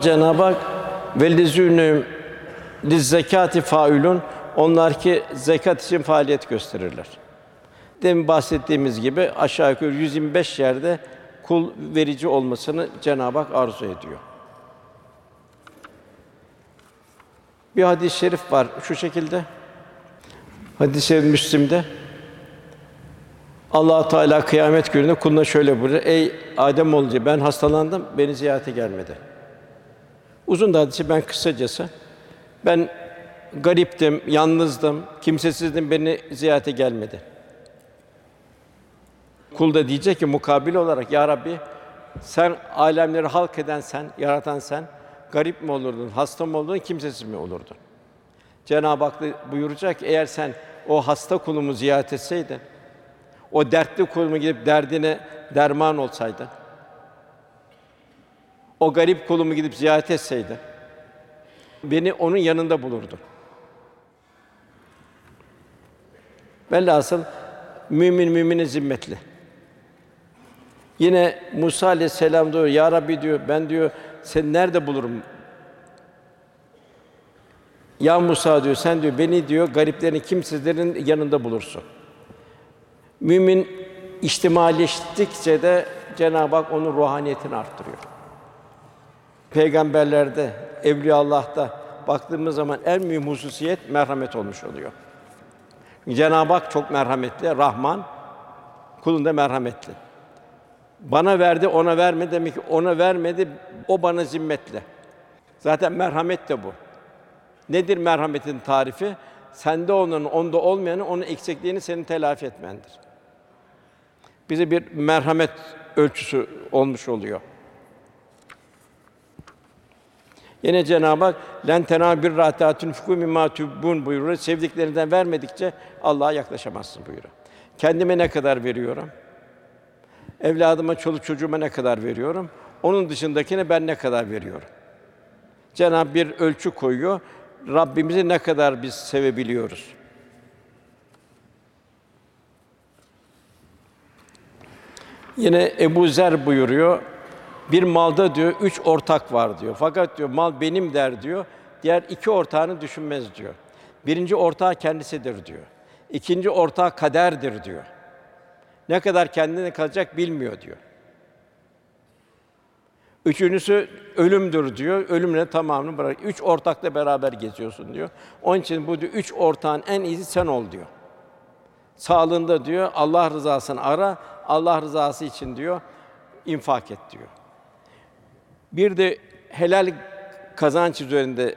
Cenab-ı Hak velizünüm liz zekati faülün onlar ki zekat için faaliyet gösterirler. Demin bahsettiğimiz gibi aşağı yukarı 125 yerde kul verici olmasını Cenab-ı Hak arzu ediyor. Bir hadis-i şerif var şu şekilde. Hadis-i Müslim'de Allah Teala kıyamet gününde kuluna şöyle buyuruyor: Ey Adem oğlu ben hastalandım, beni ziyarete gelmedi. Uzun da hadisi ben kısacası ben gariptim, yalnızdım, kimsesizdim, beni ziyarete gelmedi. Kul da diyecek ki mukabil olarak ya Rabbi sen alemleri halk eden sen, yaratan sen, garip mi olurdun, hasta mı olurdun, kimsesiz mi olurdun? Cenab-ı Hak buyuracak ki eğer sen o hasta kulumu ziyaret etseydin, o dertli kulumu gidip derdine derman olsaydın, o garip kulumu gidip ziyaret etseydi, beni onun yanında bulurdu. Velhasıl mümin mümine zimmetli. Yine Musa aleyhisselam diyor, Ya Rabbi diyor, ben diyor, seni nerede bulurum? Ya Musa diyor, sen diyor, beni diyor, gariplerin, kimsizlerin yanında bulursun. Mümin içtimaileştikçe de Cenab-ı Hak onun ruhaniyetini arttırıyor. Peygamberlerde, Evliyaullah'ta baktığımız zaman en mühim hususiyet merhamet olmuş oluyor. Cenab-ı Hak çok merhametli, Rahman, kulunda merhametli. Bana verdi, ona verme demek ki ona vermedi, o bana zimmetli. Zaten merhamet de bu. Nedir merhametin tarifi? Sende olanın, onda olmayanın onun eksikliğini senin telafi etmendir. Bize bir merhamet ölçüsü olmuş oluyor. Yine Cenab-ı Hak len tena bir rahatun fuku mimma tubbun buyuruyor. Sevdiklerinden vermedikçe Allah'a yaklaşamazsın buyuruyor. Kendime ne kadar veriyorum? Evladıma, çoluk çocuğuma ne kadar veriyorum? Onun dışındakine ben ne kadar veriyorum? Cenab-ı bir ölçü koyuyor. Rabbimizi ne kadar biz sevebiliyoruz? Yine Ebu Zer buyuruyor. Bir malda diyor üç ortak var diyor. Fakat diyor mal benim der diyor. Diğer iki ortağını düşünmez diyor. Birinci ortağı kendisidir diyor. İkinci ortağı kaderdir diyor. Ne kadar kendine kalacak bilmiyor diyor. Üçüncüsü ölümdür diyor. Ölümle tamamını bırak. Üç ortakla beraber geziyorsun diyor. Onun için bu diyor, üç ortağın en iyisi sen ol diyor. Sağlığında diyor Allah rızasını ara. Allah rızası için diyor infak et diyor. Bir de helal kazanç üzerinde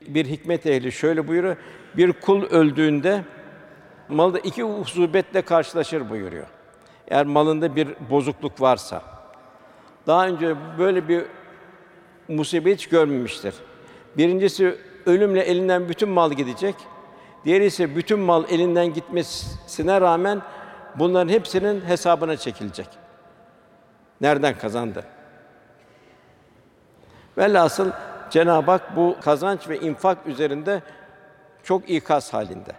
bir hikmet ehli şöyle buyuruyor. Bir kul öldüğünde malda iki husubetle karşılaşır buyuruyor. Eğer malında bir bozukluk varsa. Daha önce böyle bir musibet hiç görmemiştir. Birincisi ölümle elinden bütün mal gidecek. Diğeri ise bütün mal elinden gitmesine rağmen bunların hepsinin hesabına çekilecek. Nereden kazandı? Velhasıl Cenab-ı Hak bu kazanç ve infak üzerinde çok ikaz halinde.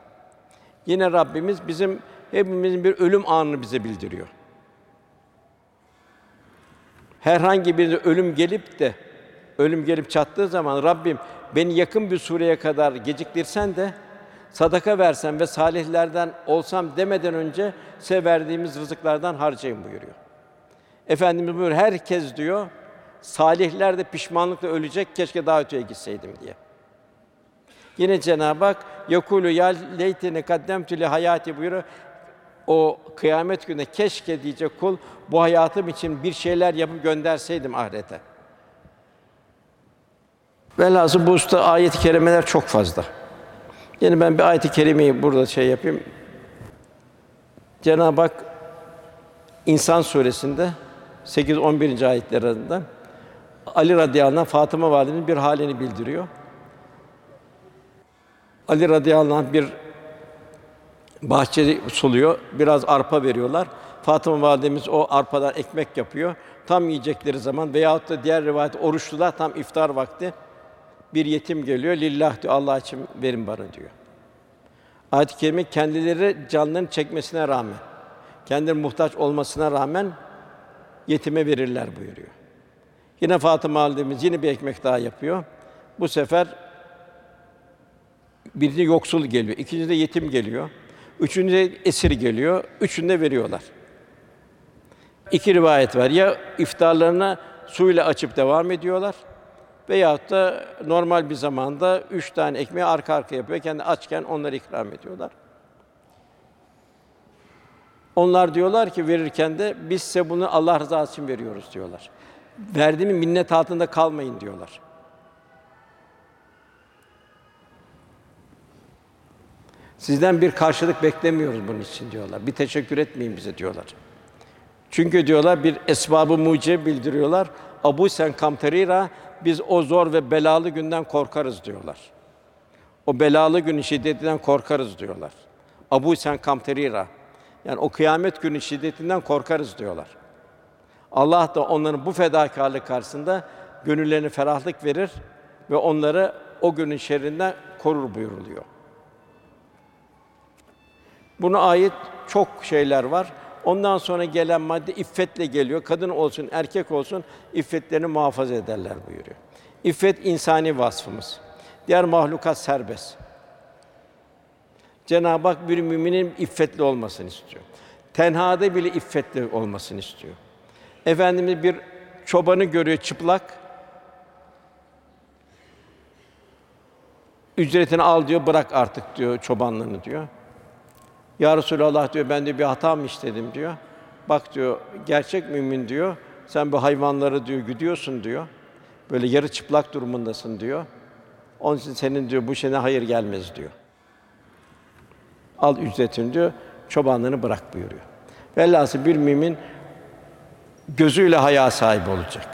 Yine Rabbimiz bizim hepimizin bir ölüm anını bize bildiriyor. Herhangi bir ölüm gelip de ölüm gelip çattığı zaman Rabbim beni yakın bir sureye kadar geciktirsen de sadaka versen ve salihlerden olsam demeden önce size verdiğimiz rızıklardan harcayın buyuruyor. Efendimiz buyuruyor herkes diyor salihler de pişmanlıkla ölecek keşke daha öteye gitseydim diye. Yine Cenab-ı Hak yakulu ya leytene kaddemtü li hayati buyuruyor. O kıyamet günü keşke diyecek kul bu hayatım için bir şeyler yapıp gönderseydim ahirete. Velhasıl bu usta ayet-i kerimeler çok fazla. Yani ben bir ayet-i kerimeyi burada şey yapayım. Cenab-ı Hak İnsan suresinde 8 11. ayetler arasında Ali radıyallahu anh Fatıma validemizin bir halini bildiriyor. Ali radıyallahu anh bir bahçede suluyor, biraz arpa veriyorlar. Fatıma validemiz o arpadan ekmek yapıyor. Tam yiyecekleri zaman veyahut da diğer rivayet oruçlular tam iftar vakti bir yetim geliyor. Lillah diyor Allah için verin bana diyor. Ayet-i kerime kendileri canlarını çekmesine rağmen, kendileri muhtaç olmasına rağmen yetime verirler buyuruyor. Yine Fatıma validemiz yine bir ekmek daha yapıyor. Bu sefer birinci yoksul geliyor, ikincide yetim geliyor, üçüncüde esir geliyor, üçünde veriyorlar. İki rivayet var. Ya iftarlarına suyla açıp devam ediyorlar veyahut da normal bir zamanda üç tane ekmeği arka arka yapıyor. Kendi açken onları ikram ediyorlar. Onlar diyorlar ki verirken de biz size bunu Allah rızası için veriyoruz diyorlar. Verdiğimi minnet altında kalmayın diyorlar. Sizden bir karşılık beklemiyoruz bunun için diyorlar. Bir teşekkür etmeyin bize diyorlar. Çünkü diyorlar bir esbabı mucize bildiriyorlar. Abu sen kamterira biz o zor ve belalı günden korkarız diyorlar. O belalı günün şiddetinden korkarız diyorlar. Abu sen kamterira. Yani o kıyamet günü şiddetinden korkarız diyorlar. Allah da onların bu fedakarlık karşısında gönüllerine ferahlık verir ve onları o günün şerrinden korur buyuruluyor. Buna ait çok şeyler var. Ondan sonra gelen madde iffetle geliyor. Kadın olsun, erkek olsun iffetlerini muhafaza ederler buyuruyor. İffet insani vasfımız. Diğer mahlukat serbest. Cenab-ı Hak bir müminin iffetli olmasını istiyor. Tenhada bile iffetli olmasını istiyor. Efendimiz bir çobanı görüyor çıplak. Ücretini al diyor, bırak artık diyor çobanlığını diyor. Ya Resulallah diyor, ben de bir hata mı işledim diyor. Bak diyor, gerçek mümin diyor, sen bu hayvanları diyor güdüyorsun diyor. Böyle yarı çıplak durumundasın diyor. Onun için senin diyor bu şeyine hayır gelmez diyor. Al ücretini diyor, çobanlığını bırak buyuruyor. Velhâsıl bir mümin gözüyle haya sahibi olacak.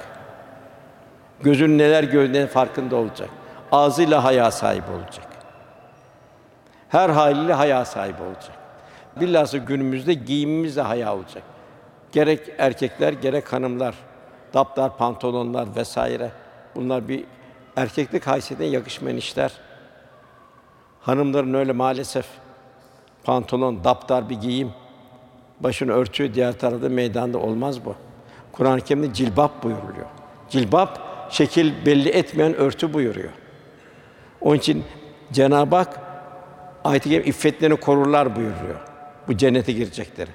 Gözün neler gördüğünün farkında olacak. Ağzıyla haya sahibi olacak. Her haliyle haya sahibi olacak. Bilhassa günümüzde giyimimiz de haya olacak. Gerek erkekler gerek hanımlar daptar pantolonlar vesaire bunlar bir erkeklik haysiyetine yakışmayan işler. Hanımların öyle maalesef pantolon, daptar bir giyim, başını örtüyor, diğer tarafta meydanda olmaz bu. Kur'an-ı Kerim'de cilbap buyuruluyor. Cilbap şekil belli etmeyen örtü buyuruyor. Onun için Cenab-ı Hak ayet-i kerime iffetlerini korurlar buyuruyor. Bu cennete girecekleri.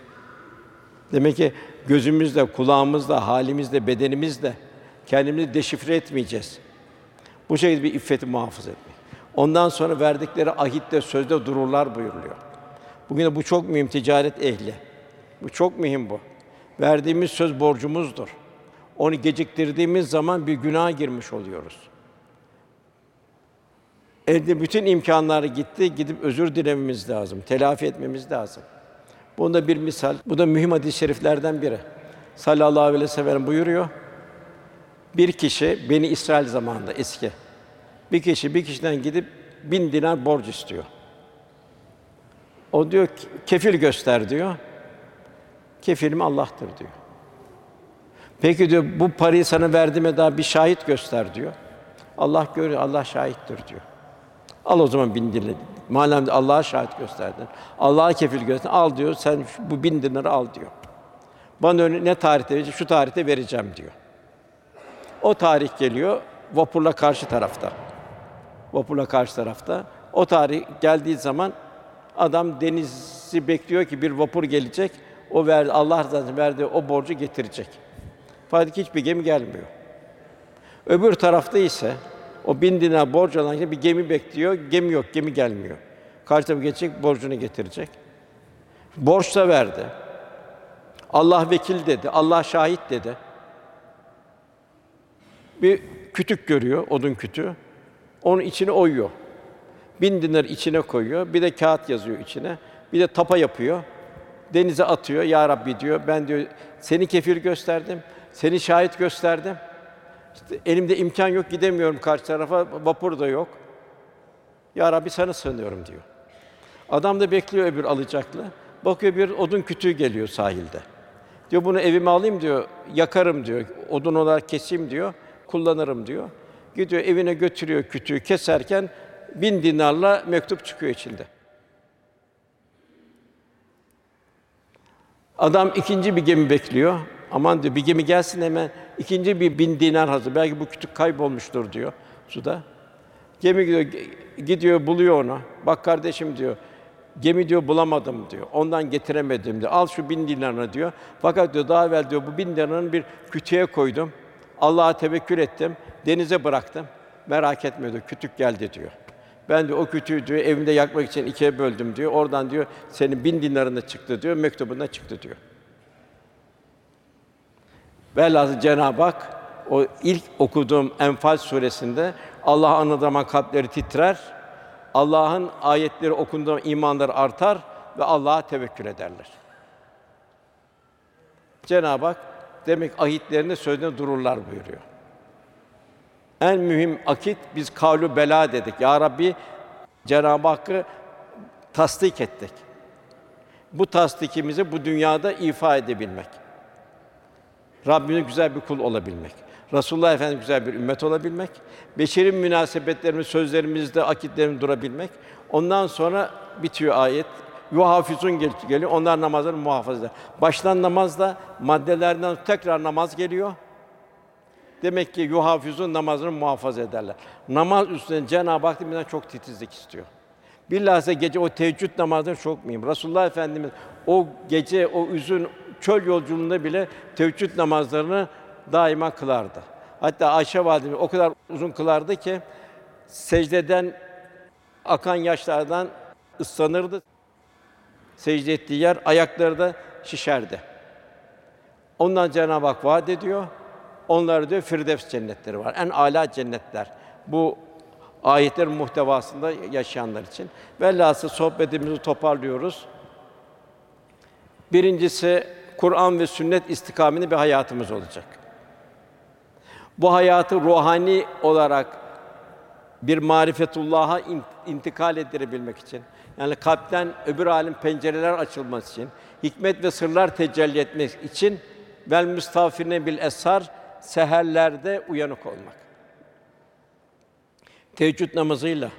Demek ki gözümüzle, kulağımızla, halimizle, bedenimizle kendimizi deşifre etmeyeceğiz. Bu şekilde bir iffeti muhafaza etmek. Ondan sonra verdikleri ahitte, sözde dururlar buyuruluyor. Bugün de bu çok mühim ticaret ehli. Bu çok mühim bu. Verdiğimiz söz borcumuzdur. Onu geciktirdiğimiz zaman bir günaha girmiş oluyoruz. Elde bütün imkanları gitti, gidip özür dilememiz lazım, telafi etmemiz lazım. Bunda bir misal, bu da mühim hadis-i şeriflerden biri. Sallallahu aleyhi ve sellem buyuruyor. Bir kişi beni İsrail zamanında eski. Bir kişi bir kişiden gidip bin dinar borç istiyor. O diyor kefil göster diyor. Kefilim Allah'tır diyor. Peki diyor bu parayı sana verdiğime daha bir şahit göster diyor. Allah görüyor, Allah şahittir diyor. Al o zaman bin dinar. Madem Allah'a şahit gösterdin, Allah'a kefil gösterdin, al diyor. Sen şu- bu bin dinarı al diyor. Bana öyle ne tarihte verecek? Şu tarihte vereceğim diyor. O tarih geliyor, vapurla karşı tarafta. Vapurla karşı tarafta. O tarih geldiği zaman adam denizi bekliyor ki bir vapur gelecek. O ver Allah rızası verdiği o borcu getirecek. Fakat hiçbir gemi gelmiyor. Öbür tarafta ise o bin dinar borç kişi bir gemi bekliyor. Gemi yok, gemi gelmiyor. Karşı tarafa geçecek, borcunu getirecek. Borç da verdi. Allah vekil dedi, Allah şahit dedi. Bir kütük görüyor, odun kütüğü. Onun içine oyuyor. Bin dinar içine koyuyor. Bir de kağıt yazıyor içine. Bir de tapa yapıyor. Denize atıyor. Ya Rabbi diyor. Ben diyor seni kefil gösterdim. Seni şahit gösterdim. İşte elimde imkan yok gidemiyorum karşı tarafa. Vapur da yok. Ya Rabbi sana sığınıyorum diyor. Adam da bekliyor öbür alacaklı. Bakıyor bir odun kütüğü geliyor sahilde. Diyor bunu evime alayım diyor. Yakarım diyor. Odun olarak keseyim diyor. Kullanırım diyor. Gidiyor evine götürüyor kütüğü keserken bin dinarla mektup çıkıyor içinde. Adam ikinci bir gemi bekliyor. Aman diyor bir gemi gelsin hemen İkinci bir bin dinar hazır. Belki bu kütük kaybolmuştur diyor suda. Gemi gidiyor, gidiyor buluyor onu. Bak kardeşim diyor, gemi diyor bulamadım diyor. Ondan getiremedim diyor. Al şu bin dinarını diyor. Fakat diyor daha evvel diyor bu bin dinarını bir kütüğe koydum. Allah'a tevekkül ettim. Denize bıraktım. Merak etme diyor. Kütük geldi diyor. Ben de o kütüğü diyor evimde yakmak için ikiye böldüm diyor. Oradan diyor senin bin dinarında çıktı diyor. Mektubunda çıktı diyor. Velhâsıl Cenab-ı Hak o ilk okuduğum Enfal suresinde Allah anı zaman kalpleri titrer. Allah'ın ayetleri okunduğu imanları artar ve Allah'a tevekkül ederler. Cenab-ı Hak demek ahitlerinde sözünde dururlar buyuruyor. En mühim akit biz kavlu bela dedik. Ya Rabbi Cenab-ı Hakk'ı tasdik ettik. Bu tasdikimizi bu dünyada ifa edebilmek. Rabbine güzel bir kul olabilmek. Resulullah Efendimiz güzel bir ümmet olabilmek. Beşerin münasebetlerimiz, sözlerimizde, akitlerimizde durabilmek. Ondan sonra bitiyor ayet. Yuhafizun gel- geliyor. Onlar namazları muhafaza eder. Baştan namaz da maddelerden tekrar namaz geliyor. Demek ki yuhafizun namazını muhafaza ederler. Namaz üstüne Cenab-ı Hak bizden çok titizlik istiyor. Bilhassa gece o teheccüd namazını çok mühim. Resulullah Efendimiz o gece o üzün çöl yolculuğunda bile teheccüd namazlarını daima kılardı. Hatta Ayşe validemiz o kadar uzun kılardı ki secdeden akan yaşlardan ıslanırdı. Secde ettiği yer ayakları da şişerdi. Ondan Cenab-ı Hak vaat ediyor. Onlar diyor Firdevs cennetleri var. En âlâ cennetler. Bu ayetlerin muhtevasında yaşayanlar için. Velhâsıl sohbetimizi toparlıyoruz. Birincisi Kur'an ve sünnet istikameli bir hayatımız olacak. Bu hayatı ruhani olarak bir marifetullah'a in- intikal ettirebilmek için, yani kalpten öbür alim pencereler açılması için, hikmet ve sırlar tecelli etmek için vel müstafirine bil esar seherlerde uyanık olmak. Teheccüd namazıyla,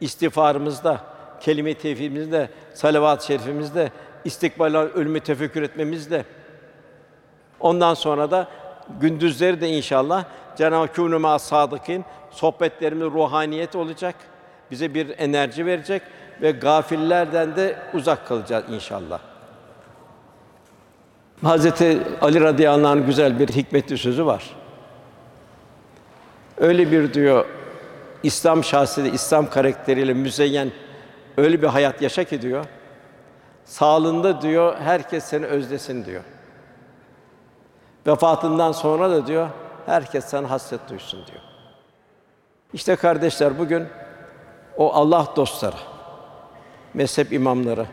istiğfarımızda, kelime-i tevhidimizde, salavat-ı şerifimizde, istikbal ölümü tefekkür etmemizde, ondan sonra da gündüzleri de inşallah Cenab-ı kûnû mâ sadıkîn sohbetlerimiz ruhaniyet olacak. Bize bir enerji verecek ve gafillerden de uzak kalacağız inşallah. Hazreti Ali radıyallahu anh'ın güzel bir hikmetli sözü var. Öyle bir diyor İslam şahsiyeti, İslam karakteriyle müzeyyen öyle bir hayat yaşa ki diyor. Sağlığında diyor herkes seni özlesin diyor. Vefatından sonra da diyor herkes sana hasret duysun diyor. İşte kardeşler bugün o Allah dostları, mezhep imamları,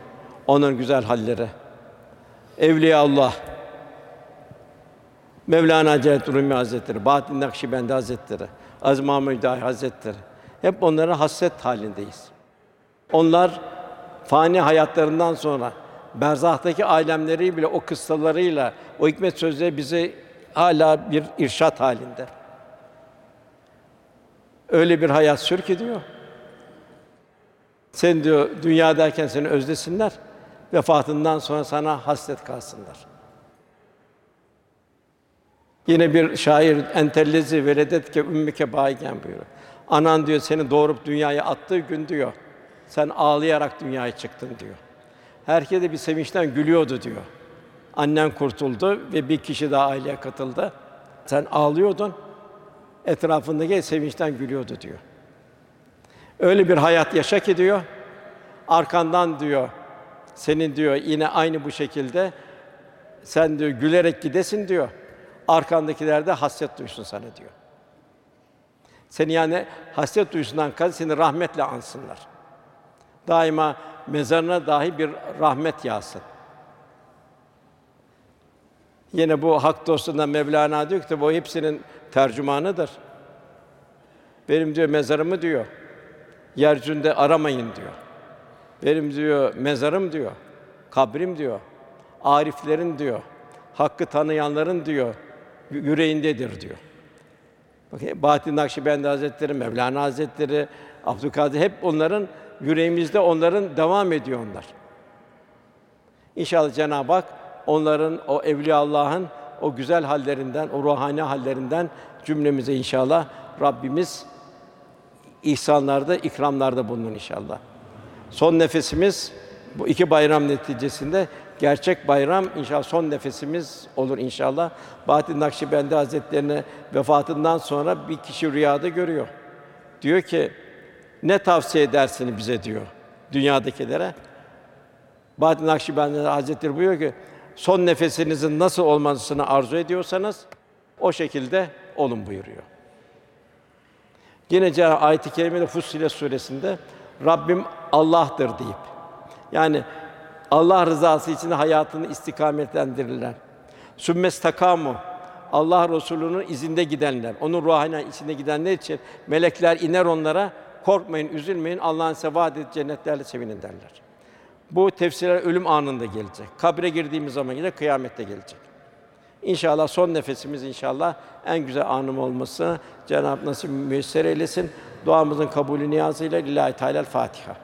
onun güzel halleri, Evliya Allah, Mevlana Celaleddin Rumi Hazretleri, Bahattin Nakşibendi Hazretleri, Aziz Mahmud Hazretleri hep onlara hasret halindeyiz. Onlar fani hayatlarından sonra berzahtaki alemleri bile o kıssalarıyla, o hikmet sözleri bize hala bir irşat halinde. Öyle bir hayat sür ki diyor. Sen diyor dünyadayken seni özlesinler, vefatından sonra sana hasret kalsınlar. Yine bir şair entellezi veledet ke ümmüke baygen buyuruyor. Anan diyor seni doğurup dünyaya attığı gün diyor. Sen ağlayarak dünyaya çıktın diyor. Herkes de bir sevinçten gülüyordu diyor. Annen kurtuldu ve bir kişi daha aileye katıldı. Sen ağlıyordun. Etrafındaki sevinçten gülüyordu diyor. Öyle bir hayat yaşa ki diyor. Arkandan diyor senin diyor yine aynı bu şekilde sen diyor gülerek gidesin diyor. Arkandakiler de hasret duysun sana diyor. Seni yani hasret duysundan kast seni rahmetle ansınlar. Daima mezarına dahi bir rahmet yağsın. Yine bu hak dostundan Mevlana diyor ki bu hepsinin tercümanıdır. Benim diyor mezarımı diyor. Yeryüzünde aramayın diyor. Benim diyor mezarım diyor. Kabrim diyor. Ariflerin diyor. Hakkı tanıyanların diyor yüreğindedir diyor. Bakın Bahattin Nakşibendi Hazretleri, Mevlana Hazretleri, Abdülkadir hep onların yüreğimizde onların devam ediyor onlar. İnşallah Cenab-ı Hak onların o evliya Allah'ın o güzel hallerinden, o ruhani hallerinden cümlemize inşallah Rabbimiz ihsanlarda, ikramlarda bulunur inşallah. Son nefesimiz bu iki bayram neticesinde gerçek bayram inşallah son nefesimiz olur inşallah. Bahattin Nakşibendi Hazretlerine vefatından sonra bir kişi rüyada görüyor. Diyor ki ne tavsiye edersiniz bize diyor dünyadakilere. Bahattin Nakşibendi Hazretleri buyuruyor ki son nefesinizin nasıl olmasını arzu ediyorsanız o şekilde olun buyuruyor. Yine ayet-i kerimede Fussilet suresinde Rabbim Allah'tır deyip yani Allah rızası için hayatını istikametlendirirler. Sümmes takamu Allah Resulü'nün izinde gidenler, onun ruhana içinde gidenler için melekler iner onlara korkmayın, üzülmeyin. Allah'ın size vaad ettiği cennetlerle sevinin derler. Bu tefsirler ölüm anında gelecek. Kabre girdiğimiz zaman yine kıyamette gelecek. İnşallah son nefesimiz inşallah en güzel anım olması Cenab-ı Nasip müyesser eylesin. Duamızın kabulü niyazıyla Lillahi Teala Fatiha.